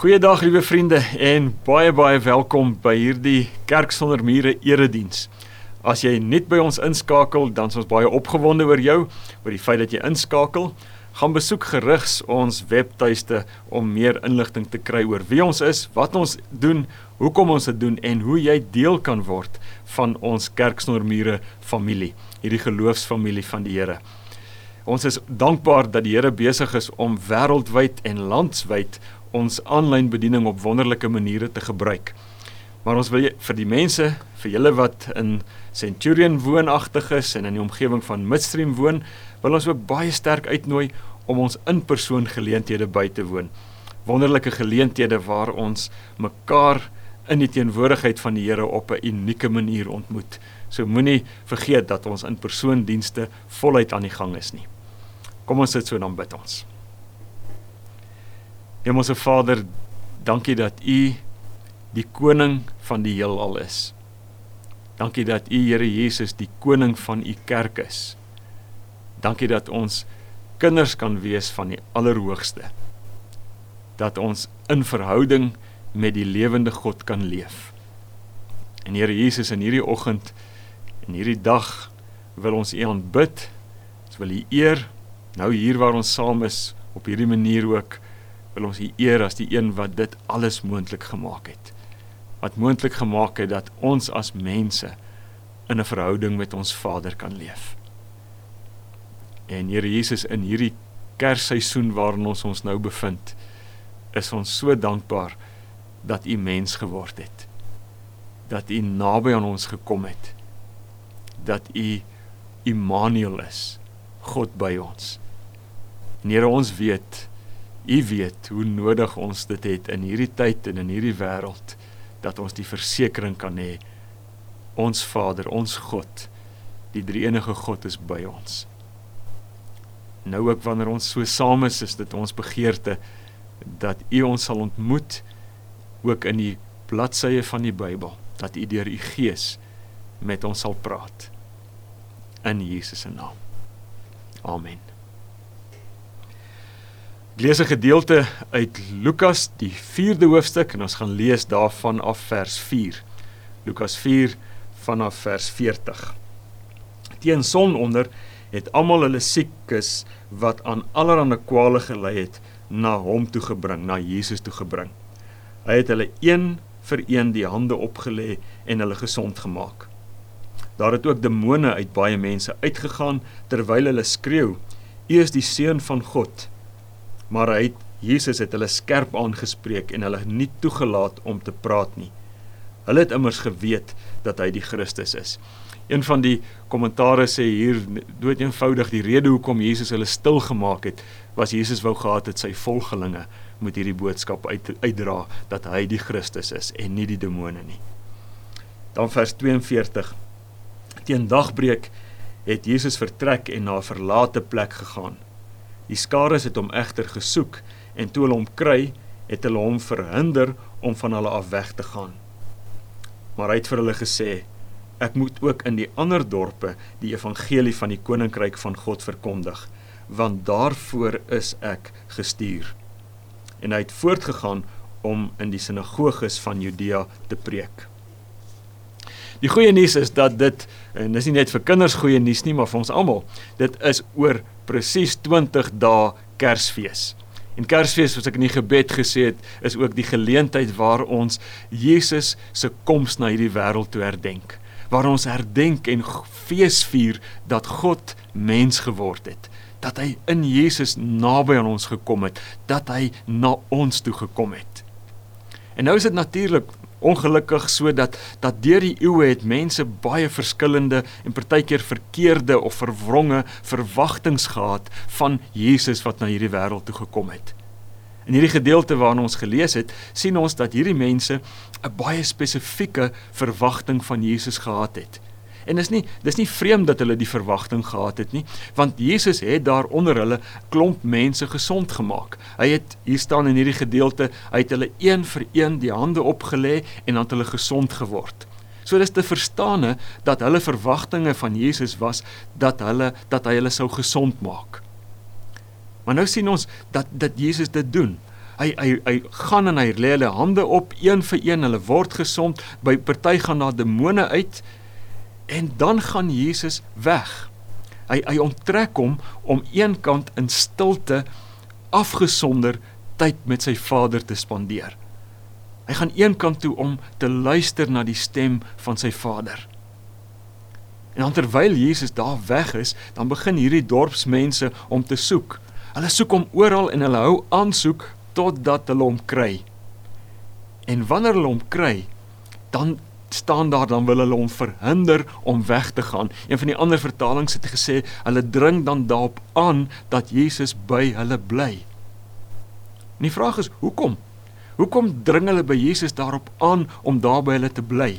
Goeiedag liewe vriende en baie baie welkom by hierdie Kerk sonder mure erediens. As jy net by ons inskakel, dan is ons baie opgewonde oor jou, oor die feit dat jy inskakel. Gaan besoek gerigs ons webtuiste om meer inligting te kry oor wie ons is, wat ons doen, hoekom ons dit doen en hoe jy deel kan word van ons Kerk sonder mure familie, hierdie geloofsfamilie van die Here. Ons is dankbaar dat die Here besig is om wêreldwyd en landwyd ons aanlyn bediening op wonderlike maniere te gebruik. Maar ons wil vir die mense, vir julle wat in Centurion woonagtig is en in die omgewing van Midstream woon, wil ons ook baie sterk uitnooi om ons in-persoon geleenthede by te woon. Wonderlike geleenthede waar ons mekaar in die teenwoordigheid van die Here op 'n unieke manier ontmoet. So moenie vergeet dat ons in-persoon dienste voluit aan die gang is nie. Kom ons sit so dan bid ons. Hemelse Vader, dankie dat U die koning van die heelal is. Dankie dat U Here Jesus die koning van U kerk is. Dankie dat ons kinders kan wees van die Allerhoogste. Dat ons in verhouding met die lewende God kan leef. En Here Jesus in hierdie oggend en hierdie dag wil ons U aanbid. Ons wil U eer nou hier waar ons saam is op hierdie manier ook wil ons U eer as die een wat dit alles moontlik gemaak het. Wat moontlik gemaak het dat ons as mense in 'n verhouding met ons Vader kan leef. En Here Jesus in hierdie Kersseisoen waarin ons ons nou bevind, is ons so dankbaar dat U mens geword het. Dat U naby aan ons gekom het. Dat U Immanuel is, God by ons. Here ons weet U weet hoe nodig ons dit het in hierdie tyd en in hierdie wêreld dat ons die versekering kan hê ons Vader, ons God, die drie-enige God is by ons. Nou ook wanneer ons so saam is, is dit ons begeerte dat U ons sal ontmoet ook in die bladsye van die Bybel, dat U deur U Gees met ons sal praat in Jesus se naam. Amen lees 'n gedeelte uit Lukas die 4de hoofstuk en ons gaan lees daarvan af vers 4. Lukas 4 vanaf vers 40. Teen sononder het almal hulle siekes wat aan allerlei kwale gelei het na hom toe gebring, na Jesus toe gebring. Hy het hulle een vir een die hande opgelê en hulle gesond gemaak. Daar het ook demone uit baie mense uitgegaan terwyl hulle skreeu: "U is die seun van God." Maar hy het Jesus het hulle skerp aangespreek en hulle nie toegelaat om te praat nie. Hulle het immers geweet dat hy die Christus is. Een van die kommentare sê hier dood eenvoudig die rede hoekom Jesus hulle stil gemaak het, was Jesus wou gehad het sy volgelinge moet hierdie boodskap uit uitdra dat hy die Christus is en nie die demone nie. Dan vers 42. Teen dagbreek het Jesus vertrek en na 'n verlate plek gegaan. Die skare het hom egter gesoek en toe hulle hom kry, het hulle hom verhinder om van hulle af weg te gaan. Maar hy het vir hulle gesê: Ek moet ook in die ander dorpe die evangelie van die koninkryk van God verkondig, want daarvoor is ek gestuur. En hy het voortgegaan om in die sinagoges van Judea te preek. Die goeie nuus is dat dit en dis nie net vir kinders goeie nuus nie, maar vir ons almal. Dit is oor presies 20 dae Kersfees. En Kersfees, soos ek in die gebed gesê het, is ook die geleentheid waar ons Jesus se koms na hierdie wêreld toe herdenk. Waar ons herdenk en feesvier dat God mens geword het dat hy in Jesus naby aan ons gekom het, dat hy na ons toe gekom het. En nou is dit natuurlik ongelukkig sodat dat deur die eeue het mense baie verskillende en partykeer verkeerde of verwronge verwagtinge gehad van Jesus wat na hierdie wêreld toe gekom het. In hierdie gedeelte waarna ons gelees het, sien ons dat hierdie mense 'n baie spesifieke verwagting van Jesus gehad het. En dis nie dis nie vreemd dat hulle die verwagting gehad het nie, want Jesus het daar onder hulle klomp mense gesond gemaak. Hy het hier staan in hierdie gedeelte, hy het hulle een vir een die hande opgelê en dan het hulle gesond geword. So dis te verstaane dat hulle verwagtinge van Jesus was dat hulle dat hy hulle sou gesond maak. Maar nou sien ons dat dat Jesus dit doen. Hy hy hy gaan en hy lê hulle hande op een vir een, hulle word gesond. By party gaan daar demone uit en dan gaan Jesus weg. Hy hy onttrek hom om eenkant in stilte afgesonder tyd met sy Vader te spandeer. Hy gaan eenkant toe om te luister na die stem van sy Vader. En dan terwyl Jesus daar weg is, dan begin hierdie dorpsmense om te soek. Hulle soek hom oral en hulle hou aansoek totdat hulle hom kry. En wanneer hulle hom kry, dan staan daar dan wil hulle hom verhinder om weg te gaan. Een van die ander vertalings het gesê hulle dring dan daarop aan dat Jesus by hulle bly. En die vraag is hoekom? Hoekom dring hulle by Jesus daarop aan om daar by hulle te bly?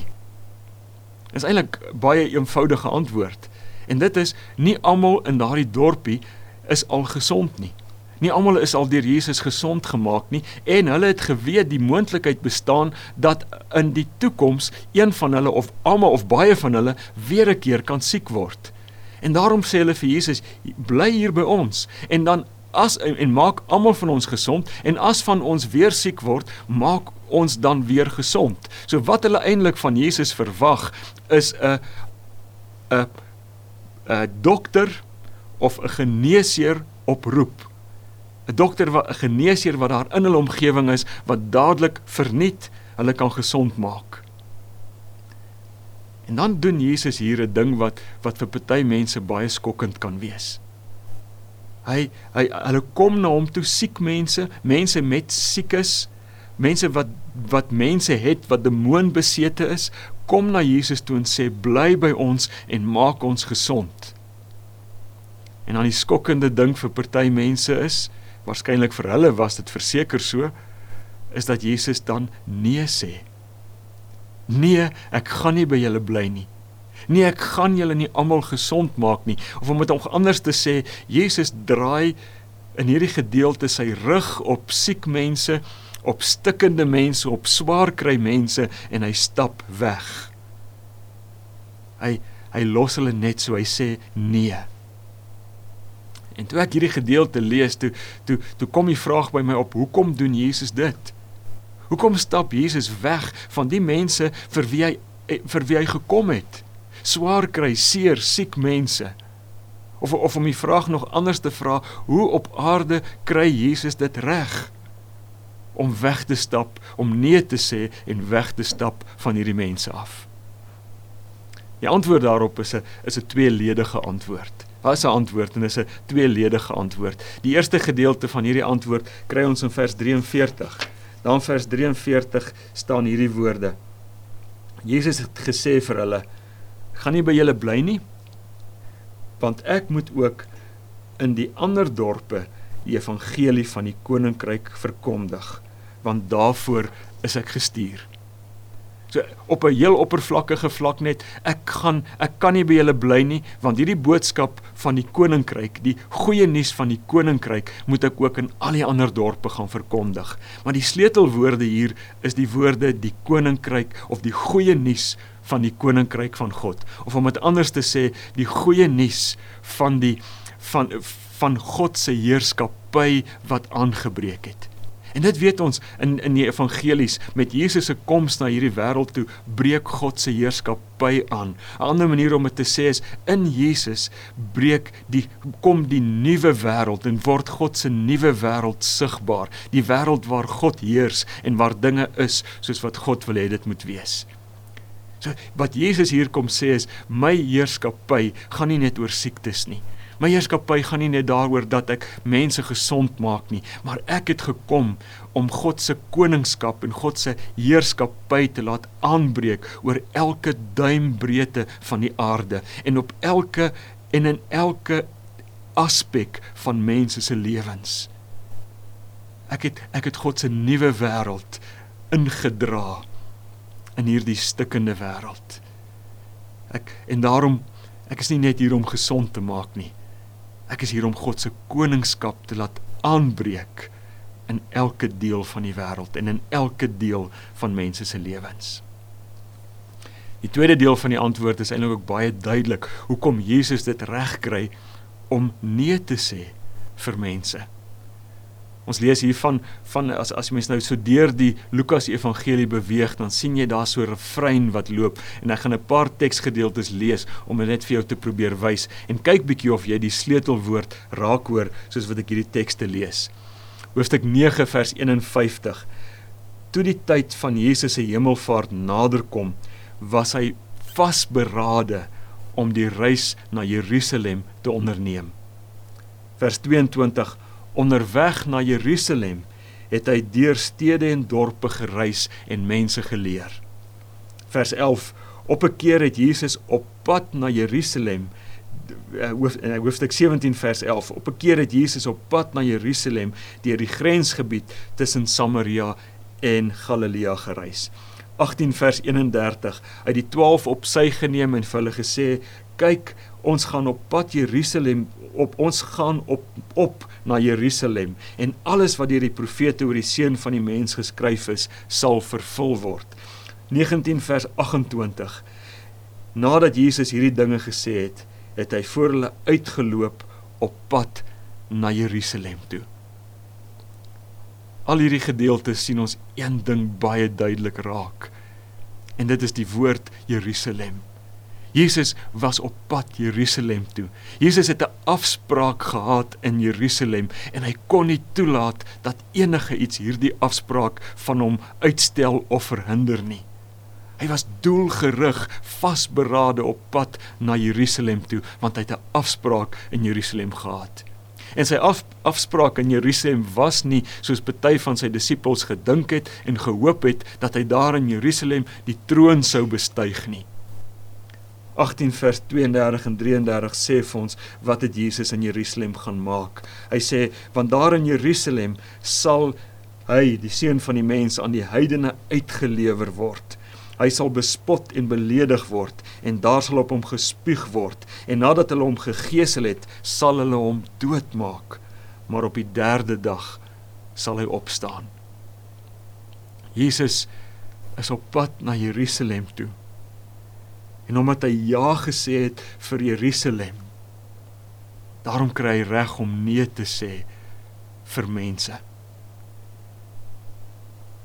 Is eintlik baie eenvoudige antwoord. En dit is nie almal in daardie dorpie is al gesond nie. Nie almal is al deur Jesus gesond gemaak nie en hulle het geweet die moontlikheid bestaan dat in die toekoms een van hulle of almal of baie van hulle weer 'n keer kan siek word. En daarom sê hulle vir Jesus, bly hier by ons en dan as en, maak almal van ons gesond en as van ons weer siek word, maak ons dan weer gesond. So wat hulle eintlik van Jesus verwag is 'n 'n 'n dokter of 'n geneesheer oproep. 'n Dokter wat 'n geneesheer wat daar in hulle omgewing is wat dadelik verniet hulle kan gesond maak. En dan doen Jesus hier 'n ding wat wat vir party mense baie skokkend kan wees. Hy hy hulle kom na hom toe siek mense, mense met siekes, mense wat wat mense het wat demoonbesete is, kom na Jesus toe en sê bly by ons en maak ons gesond. En dan die skokkende ding vir party mense is, waarskynlik vir hulle was dit verseker so, is dat Jesus dan nee sê. Nee, ek gaan nie by julle bly nie. Nee, ek gaan julle nie almal gesond maak nie. Of om dit anders te sê, Jesus draai in hierdie gedeelte sy rug op siek mense, op stikkende mense, op swaar kry mense en hy stap weg. Hy hy los hulle net so, hy sê nee. En toe ek hierdie gedeelte lees, toe toe toe kom die vraag by my op, hoekom doen Jesus dit? Hoekom stap Jesus weg van die mense vir wie hy vir wie hy gekom het? swaar kry, seer, siek mense. Of of om die vraag nog anders te vra, hoe op aarde kry Jesus dit reg om weg te stap, om nee te sê en weg te stap van hierdie mense af? Die antwoord daarop is 'n is 'n tweeledige antwoord. Wat is 'n antwoord en is 'n tweeledige antwoord? Die eerste gedeelte van hierdie antwoord kry ons in vers 43. Dan vers 43 staan hierdie woorde. Jesus het gesê vir hulle: gaan nie by julle bly nie want ek moet ook in die ander dorpe die evangelie van die koninkryk verkondig want daarvoor is ek gestuur so op 'n heel oppervlakkige vlak net ek gaan ek kan nie by julle bly nie want hierdie boodskap van die koninkryk die goeie nuus van die koninkryk moet ek ook in al die ander dorpe gaan verkondig maar die sleutelwoorde hier is die woorde die koninkryk of die goeie nuus van die koninkryk van God of om dit anders te sê die goeie nuus van die van van God se heerskappy wat aangebreek het. En dit weet ons in in die evangelies met Jesus se koms na hierdie wêreld toe breek God se heerskappy aan. 'n Ander manier om dit te sê is in Jesus breek die kom die nuwe wêreld en word God se nuwe wêreld sigbaar. Die wêreld waar God heers en waar dinge is soos wat God wil hê dit moet wees. So wat Jesus hier kom sê is my heerskappy gaan nie net oor siektes nie. My heerskappy gaan nie net daaroor dat ek mense gesond maak nie, maar ek het gekom om God se koningskap en God se heerskappy te laat aanbreek oor elke duimbreedte van die aarde en op elke en in elke aspek van mense se lewens. Ek het ek het God se nuwe wêreld ingedra in hierdie stikkende wêreld. Ek en daarom ek is nie net hier om gesond te maak nie. Ek is hier om God se koningskap te laat aanbreek in elke deel van die wêreld en in elke deel van mense se lewens. Die tweede deel van die antwoord is eintlik ook baie duidelik hoekom Jesus dit regkry om nee te sê vir mense. Ons lees hiervan van as as jy mens nou so deur die Lukas Evangelie beweeg, dan sien jy daar so 'n refrein wat loop en ek gaan 'n paar teksgedeeltes lees om dit net vir jou te probeer wys en kyk bietjie of jy die sleutelwoord raak hoor soos wat ek hierdie tekste lees. Hoofstuk 9 vers 51. Toe die tyd van Jesus se hemelvaart naderkom, was hy vasberade om die reis na Jerusalem te onderneem. Vers 22 Onderweg na Jerusalem het hy deur stede en dorpe gereis en mense geleer. Vers 11 Op 'n keer het Jesus op pad na Jerusalem in hoofstuk 17 vers 11 op 'n keer het Jesus op pad na Jerusalem deur die grensgebied tussen Samaria en Galilea gereis. 18 vers 31 uit die 12 op sy geneem en vir hulle gesê kyk ons gaan op pad Jerusalem op ons gaan op op na Jerusalem en alles wat deur die profete oor die seun van die mens geskryf is sal vervul word. 19 vers 28 Nadat Jesus hierdie dinge gesê het, het hy voor hulle uitgeloop op pad na Jerusalem toe. Al hierdie gedeeltes sien ons een ding baie duidelik raak. En dit is die woord Jerusalem. Jesus was op pad Jerusalem toe. Jesus het 'n afspraak gehad in Jerusalem en hy kon nie toelaat dat enige iets hierdie afspraak van hom uitstel of verhinder nie. Hy was doelgerig, vasberade op pad na Jerusalem toe want hy het 'n afspraak in Jerusalem gehad. En sy af, afspraak in Jerusalem was nie soos party van sy disippels gedink het en gehoop het dat hy daar in Jerusalem die troon sou bestyg nie. 18 vers 32 en 33 sê vir ons wat het Jesus in Jerusalem gaan maak. Hy sê want daar in Jerusalem sal hy die seun van die mens aan die heidene uitgelewer word. Hy sal bespot en beledig word en daar sal op hom gespuug word en nadat hulle hom gegeesel het, sal hulle hom doodmaak. Maar op die 3de dag sal hy opstaan. Jesus is op pad na Jerusalem toe en omdat hy ja gesê het vir Jerusalem. Daarom kry hy reg om nee te sê vir mense.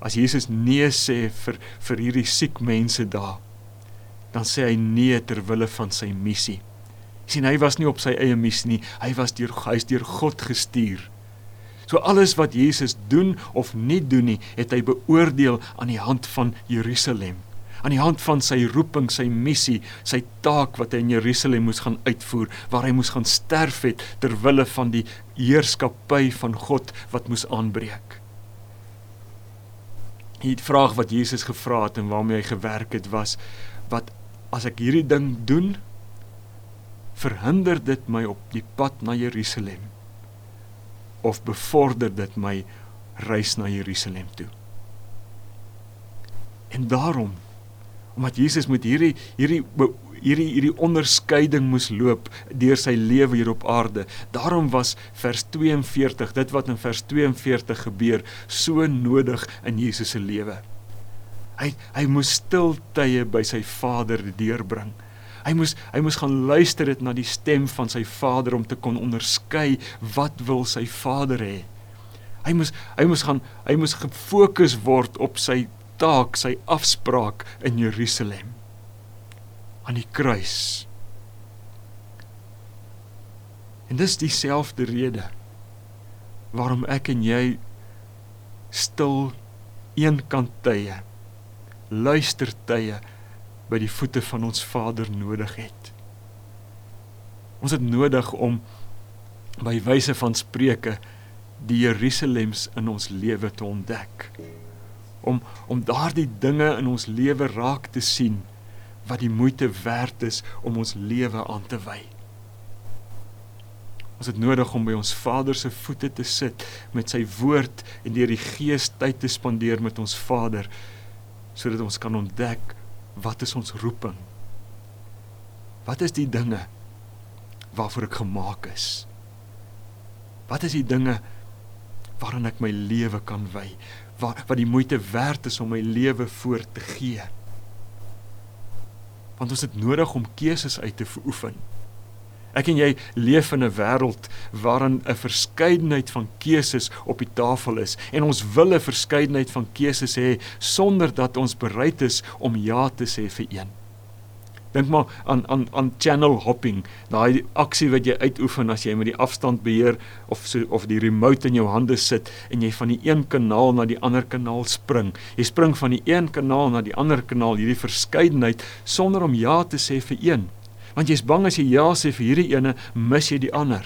As Jesus nee sê vir vir hierdie siek mense daar dan sê hy nee ter wille van sy missie. Sien hy was nie op sy eie missie nie hy was deur hy is deur God gestuur. So alles wat Jesus doen of nie doen nie het hy beoordeel aan die hand van Jerusalem aan die hand van sy roeping, sy missie, sy taak wat hy in Jerusalem moes gaan uitvoer, waar hy moes gaan sterf het ter wille van die heerskappy van God wat moes aanbreek. Die vraag wat Jesus gevra het en waarmee hy gewerk het was wat as ek hierdie ding doen verhinder dit my op die pad na Jerusalem of bevorder dit my reis na Jerusalem toe. En daarom omdat Jesus met hierdie hierdie hierdie hierdie onderskeiding moes loop deur sy lewe hier op aarde. Daarom was vers 42, dit wat in vers 42 gebeur, so nodig in Jesus se lewe. Hy hy moes stiltye by sy Vader deurbring. Hy moes hy moes gaan luister dit na die stem van sy Vader om te kon onderskei wat wil sy Vader hê. Hy moes hy moes gaan hy moes gefokus word op sy taak, sy afspraak in Jerusalem aan die kruis. En dis dieselfde rede waarom ek en jy stil eenkant tye luister tye by die voete van ons Vader nodig het. Ons het nodig om by wyse van spreuke die Jerusalems in ons lewe te ontdek om om daardie dinge in ons lewe raak te sien wat die moeite werd is om ons lewe aan te wy. Ons het nodig om by ons Vader se voete te sit met sy woord en deur die Gees tyd te spandeer met ons Vader sodat ons kan ontdek wat is ons roeping? Wat is die dinge waarvoor ek gemaak is? Wat is die dinge waaraan ek my lewe kan wy? Wat wat die moeite werd is om my lewe voor te gee. Want ons het nodig om keuses uit te oefen. Ek en jy leef in 'n wêreld waarin 'n verskeidenheid van keuses op die tafel is en ons wil 'n verskeidenheid van keuses hê sonder dat ons bereid is om ja te sê vir een. Dink maar aan aan aan channel hopping, daai aksie wat jy uitoefen as jy met die afstand beheer of so of die remote in jou hande sit en jy van die een kanaal na die ander kanaal spring. Jy spring van die een kanaal na die ander kanaal, hierdie verskeidenheid sonder om ja te sê vir een want jy's bang as jy ja sê vir hierdie ene, mis jy die ander.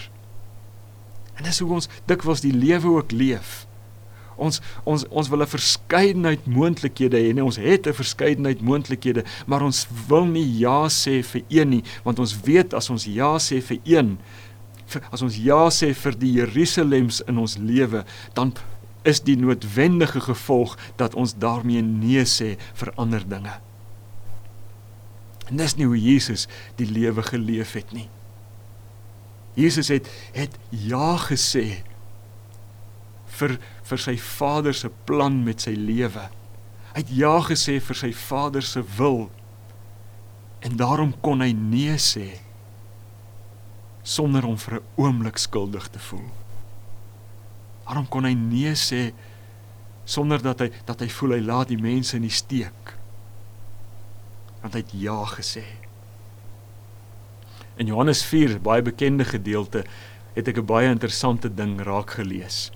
En dis hoe ons dikwels die lewe ook leef. Ons ons ons wil 'n verskeidenheid moontlikhede hê, nee, ons het 'n verskeidenheid moontlikhede, maar ons wil nie ja sê vir een nie, want ons weet as ons ja sê vir een, vir, as ons ja sê vir die Jerusalems in ons lewe, dan is die noodwendige gevolg dat ons daarmee nee sê vir ander dinge. En dis nie hoe Jesus die lewe geleef het nie. Jesus het het ja gesê vir vir sy Vader se plan met sy lewe. Hy het ja gesê vir sy Vader se wil. En daarom kon hy nee sê sonder om vir 'n oomblik skuldig te voel. Daarom kon hy nee sê sonder dat hy dat hy voel hy laat die mense in die steek want hy het ja gesê. In Johannes 4, baie bekende gedeelte, het ek 'n baie interessante ding raak gelees.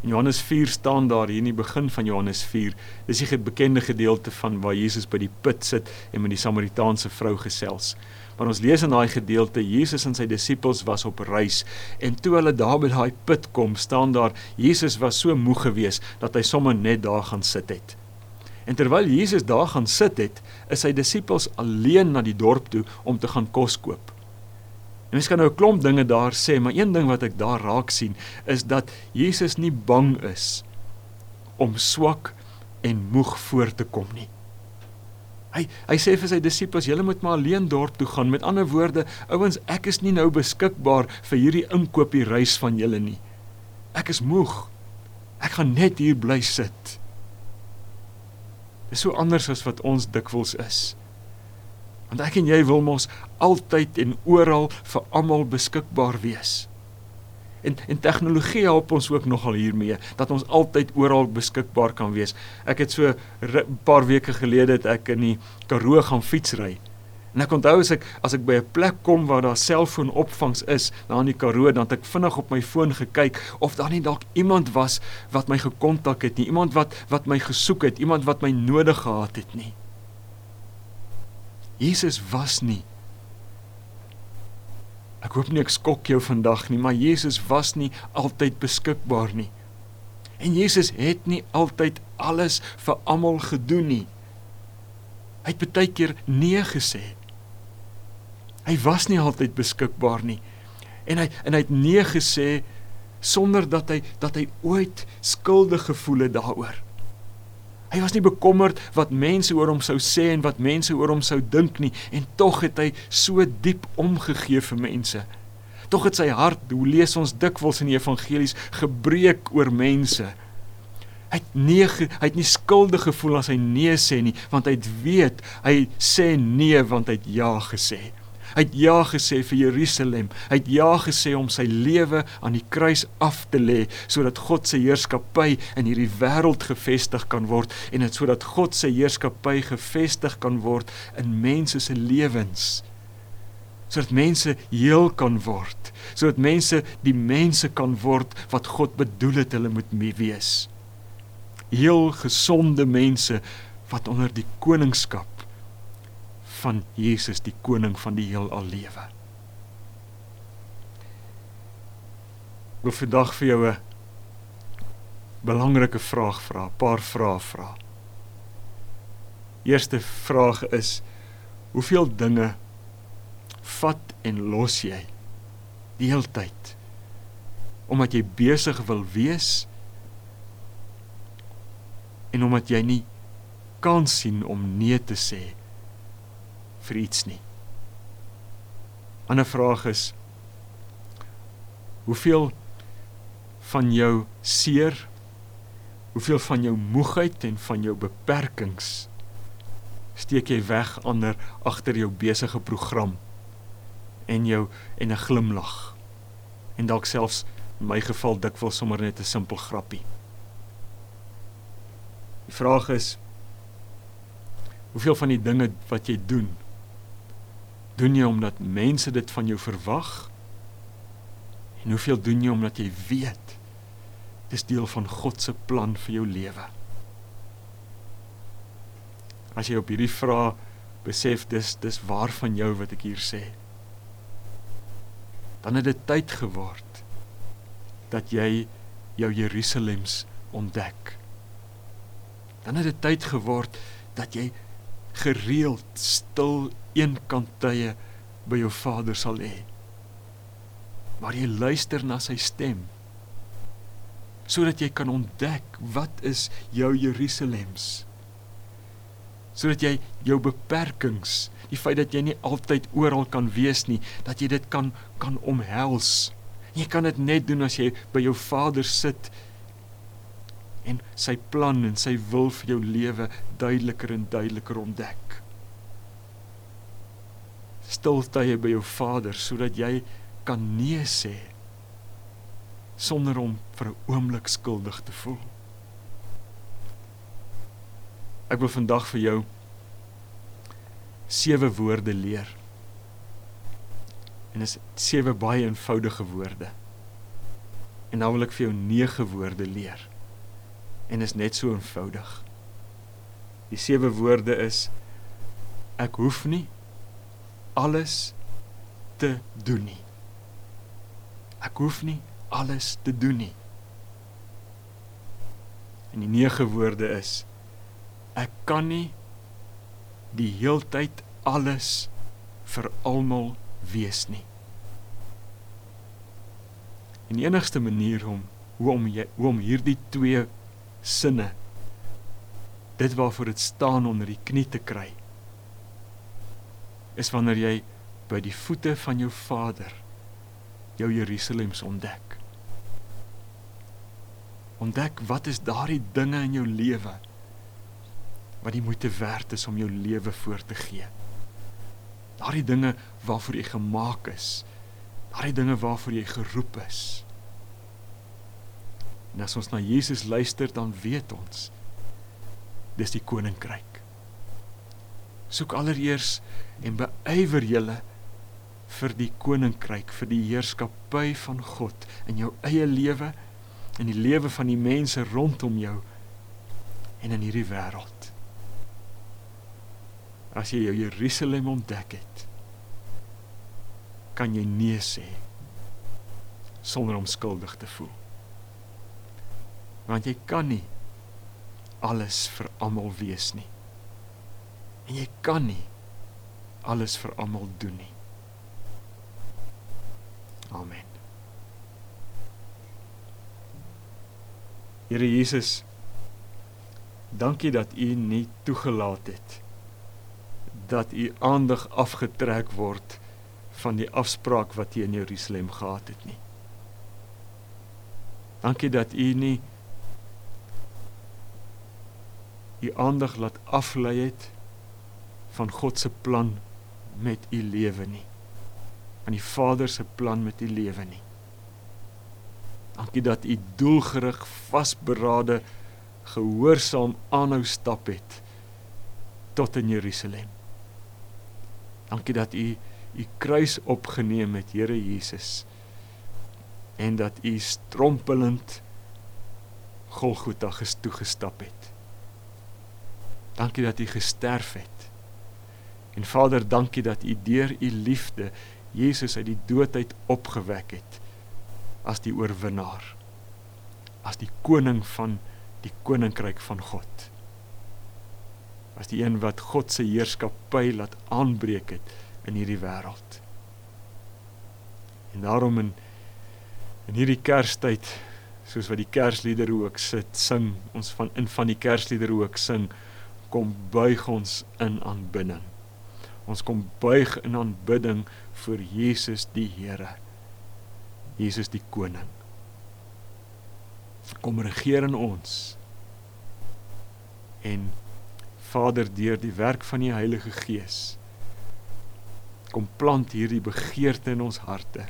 In Johannes 4 staan daar hier in die begin van Johannes 4, dis die bekende gedeelte van waar Jesus by die put sit en met die Samaritaanse vrou gesels. Maar ons lees in daai gedeelte Jesus en sy disippels was op reis en toe hulle daar by daai put kom, staan daar Jesus was so moeg geweest dat hy sommer net daar gaan sit het. En terwyl Jesus daar gaan sit het, is sy disippels alleen na die dorp toe om te gaan kos koop. En mens kan nou 'n klomp dinge daar sê, maar een ding wat ek daar raak sien, is dat Jesus nie bang is om swak en moeg voor te kom nie. Hy hy sê vir sy disippels, julle moet maar alleen dorp toe gaan. Met ander woorde, ouens, ek is nie nou beskikbaar vir hierdie inkoopie reis van julle nie. Ek is moeg. Ek gaan net hier bly sit. Dis so anders as wat ons dikwels is. Want ek en jy wil mos altyd en oral vir almal beskikbaar wees. En en tegnologie help ons ook nogal hiermee dat ons altyd oral beskikbaar kan wees. Ek het so 'n paar weke gelede het ek in die Karoo gaan fietsry. En ek onthou as ek as ek by 'n plek kom waar daar selfoonopvangs is, daar in die Karoo, dan het ek vinnig op my foon gekyk of daar nie dalk iemand was wat my gekontak het nie, iemand wat wat my gesoek het, iemand wat my nodig gehad het nie. Jesus was nie. Ek hoop nie ek skok jou vandag nie, maar Jesus was nie altyd beskikbaar nie. En Jesus het nie altyd alles vir almal gedoen nie. Hy het baie keer nee gesê. Hy was nie altyd beskikbaar nie. En hy en hy het nee gesê sonder dat hy dat hy ooit skuldig gevoel het daaroor. Hy was nie bekommerd wat mense oor hom sou sê en wat mense oor hom sou dink nie en tog het hy so diep omgegee vir mense. Tog het sy hart, hoe lees ons dikwels in die evangelies, gebreek oor mense. Hy het nee hy het nie skuldig gevoel as hy nee sê nie, want hy weet hy sê nee want hy het ja gesê. Hy het ja gesê vir Jerusalem. Hy het ja gesê om sy lewe aan die kruis af te lê sodat God se heerskappy in hierdie wêreld gevestig kan word en dit sodat God se heerskappy gevestig kan word in mense se lewens. Sodat mense heel kan word, sodat mense die mense kan word wat God bedoel het hulle moet wees. Heel gesonde mense wat onder die koningskap van Jesus die koning van die heelal lewe. Wil vandag vir jou 'n belangrike vraag vra, 'n paar vrae vra. Eerste vraag is: Hoeveel dinge vat en los jy die hele tyd omdat jy besig wil wees en omdat jy nie kan sien om nee te sê vir iets nie. Ander vraag is hoeveel van jou seer, hoeveel van jou moegheid en van jou beperkings steek jy weg ander agter jou besige program en jou en 'n glimlag. En dalk selfs in my geval dikwels sommer net 'n simpel grappie. Die vraag is hoeveel van die dinge wat jy doen doen jy omdat mense dit van jou verwag? En hoeveel doen jy omdat jy weet dis deel van God se plan vir jou lewe? As jy op hierdie vraag besef dis dis waar van jou wat ek hier sê. Dan het dit tyd geword dat jy jou Jerusalems ontdek. Dan het dit tyd geword dat jy gereeld stil eenkant tye by jou Vader sal hê. Maar jy luister na sy stem sodat jy kan ontdek wat is jou Jerusalems sodat jy jou beperkings, die feit dat jy nie altyd oral kan wees nie, dat jy dit kan kan omhels. Jy kan dit net doen as jy by jou Vader sit en sy plan en sy wil vir jou lewe duideliker en duideliker ontdek. Stiltye by jou Vader sodat jy kan nee sê sonder om vir 'n oomblik skuldig te voel. Ek wil vandag vir jou sewe woorde leer. En dit is sewe baie eenvoudige woorde. En dan wil ek vir jou nege woorde leer. En is net so eenvoudig. Die sewe woorde is ek hoef nie alles te doen nie. Ek hoef nie alles te doen nie. En die nege woorde is ek kan nie die heeltyd alles vir almal wees nie. En die enigste manier om hoe om jy, hoe om hierdie twee sinne dit waarvoor dit staan onder die knie te kry is wanneer jy by die voete van jou Vader jou Jerusalems ontdek. Ontdek wat is daardie dinge in jou lewe wat die moeite werd is om jou lewe voor te gee. Daardie dinge waarvoor jy gemaak is. Daardie dinge waarvoor jy geroep is. En as ons na Jesus luister, dan weet ons dis die koninkryk. Soek allereers en beywer julle vir die koninkryk, vir die heerskappy van God in jou eie lewe en die lewe van die mense rondom jou en in hierdie wêreld as jy jou Jerusalem ontdek het, kan jy nee sê sonder om skuldig te voel. Want jy kan nie alles vir almal wees nie. En jy kan nie alles vir almal doen nie. Amen. Here Jesus, dankie dat U nie toegelaat het dat u aandag afgetrek word van die afspraak wat u in Jerusalem gehad het nie. Dankie dat u nie u aandag laat aflei het van God se plan met u lewe nie. Van die Vader se plan met u lewe nie. Dankie dat u doelgerig vasberade gehoorsaam aanhou stap het tot in Jerusalem. Dankie dat u u kruis opgeneem het, Here Jesus. En dat u strompelend Golgotha gestoe gestap het. Dankie dat u gesterf het. En Vader, dankie dat u deur u liefde Jesus uit die dood uit opgewek het as die oorwinnaar. As die koning van die koninkryk van God as die een wat God se heerskappy laat aanbreek het in hierdie wêreld. En daarom in in hierdie Kerstyd soos wat die Kersliedere ook sit sing, ons van in van die Kersliedere ook sing, kom buig ons in aanbidding. Ons kom buig in aanbidding vir Jesus die Here. Jesus die koning. Kom regeer in ons. En Vader deur die werk van die Heilige Gees Kom plant hierdie begeerte in ons harte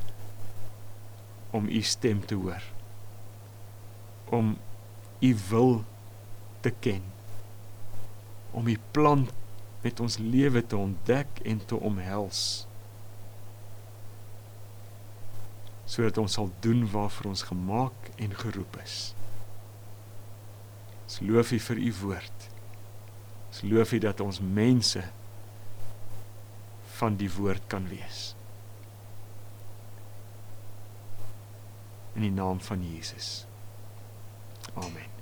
om u stem te hoor. Om u wil te ken. Om u plan met ons lewe te ontdek en te omhels. Sodat ons sal doen waarvoor ons gemaak en geroep is. Ons loof U vir U woord. Ons loof U dat ons mense van die woord kan wees. In die naam van Jesus. Amen.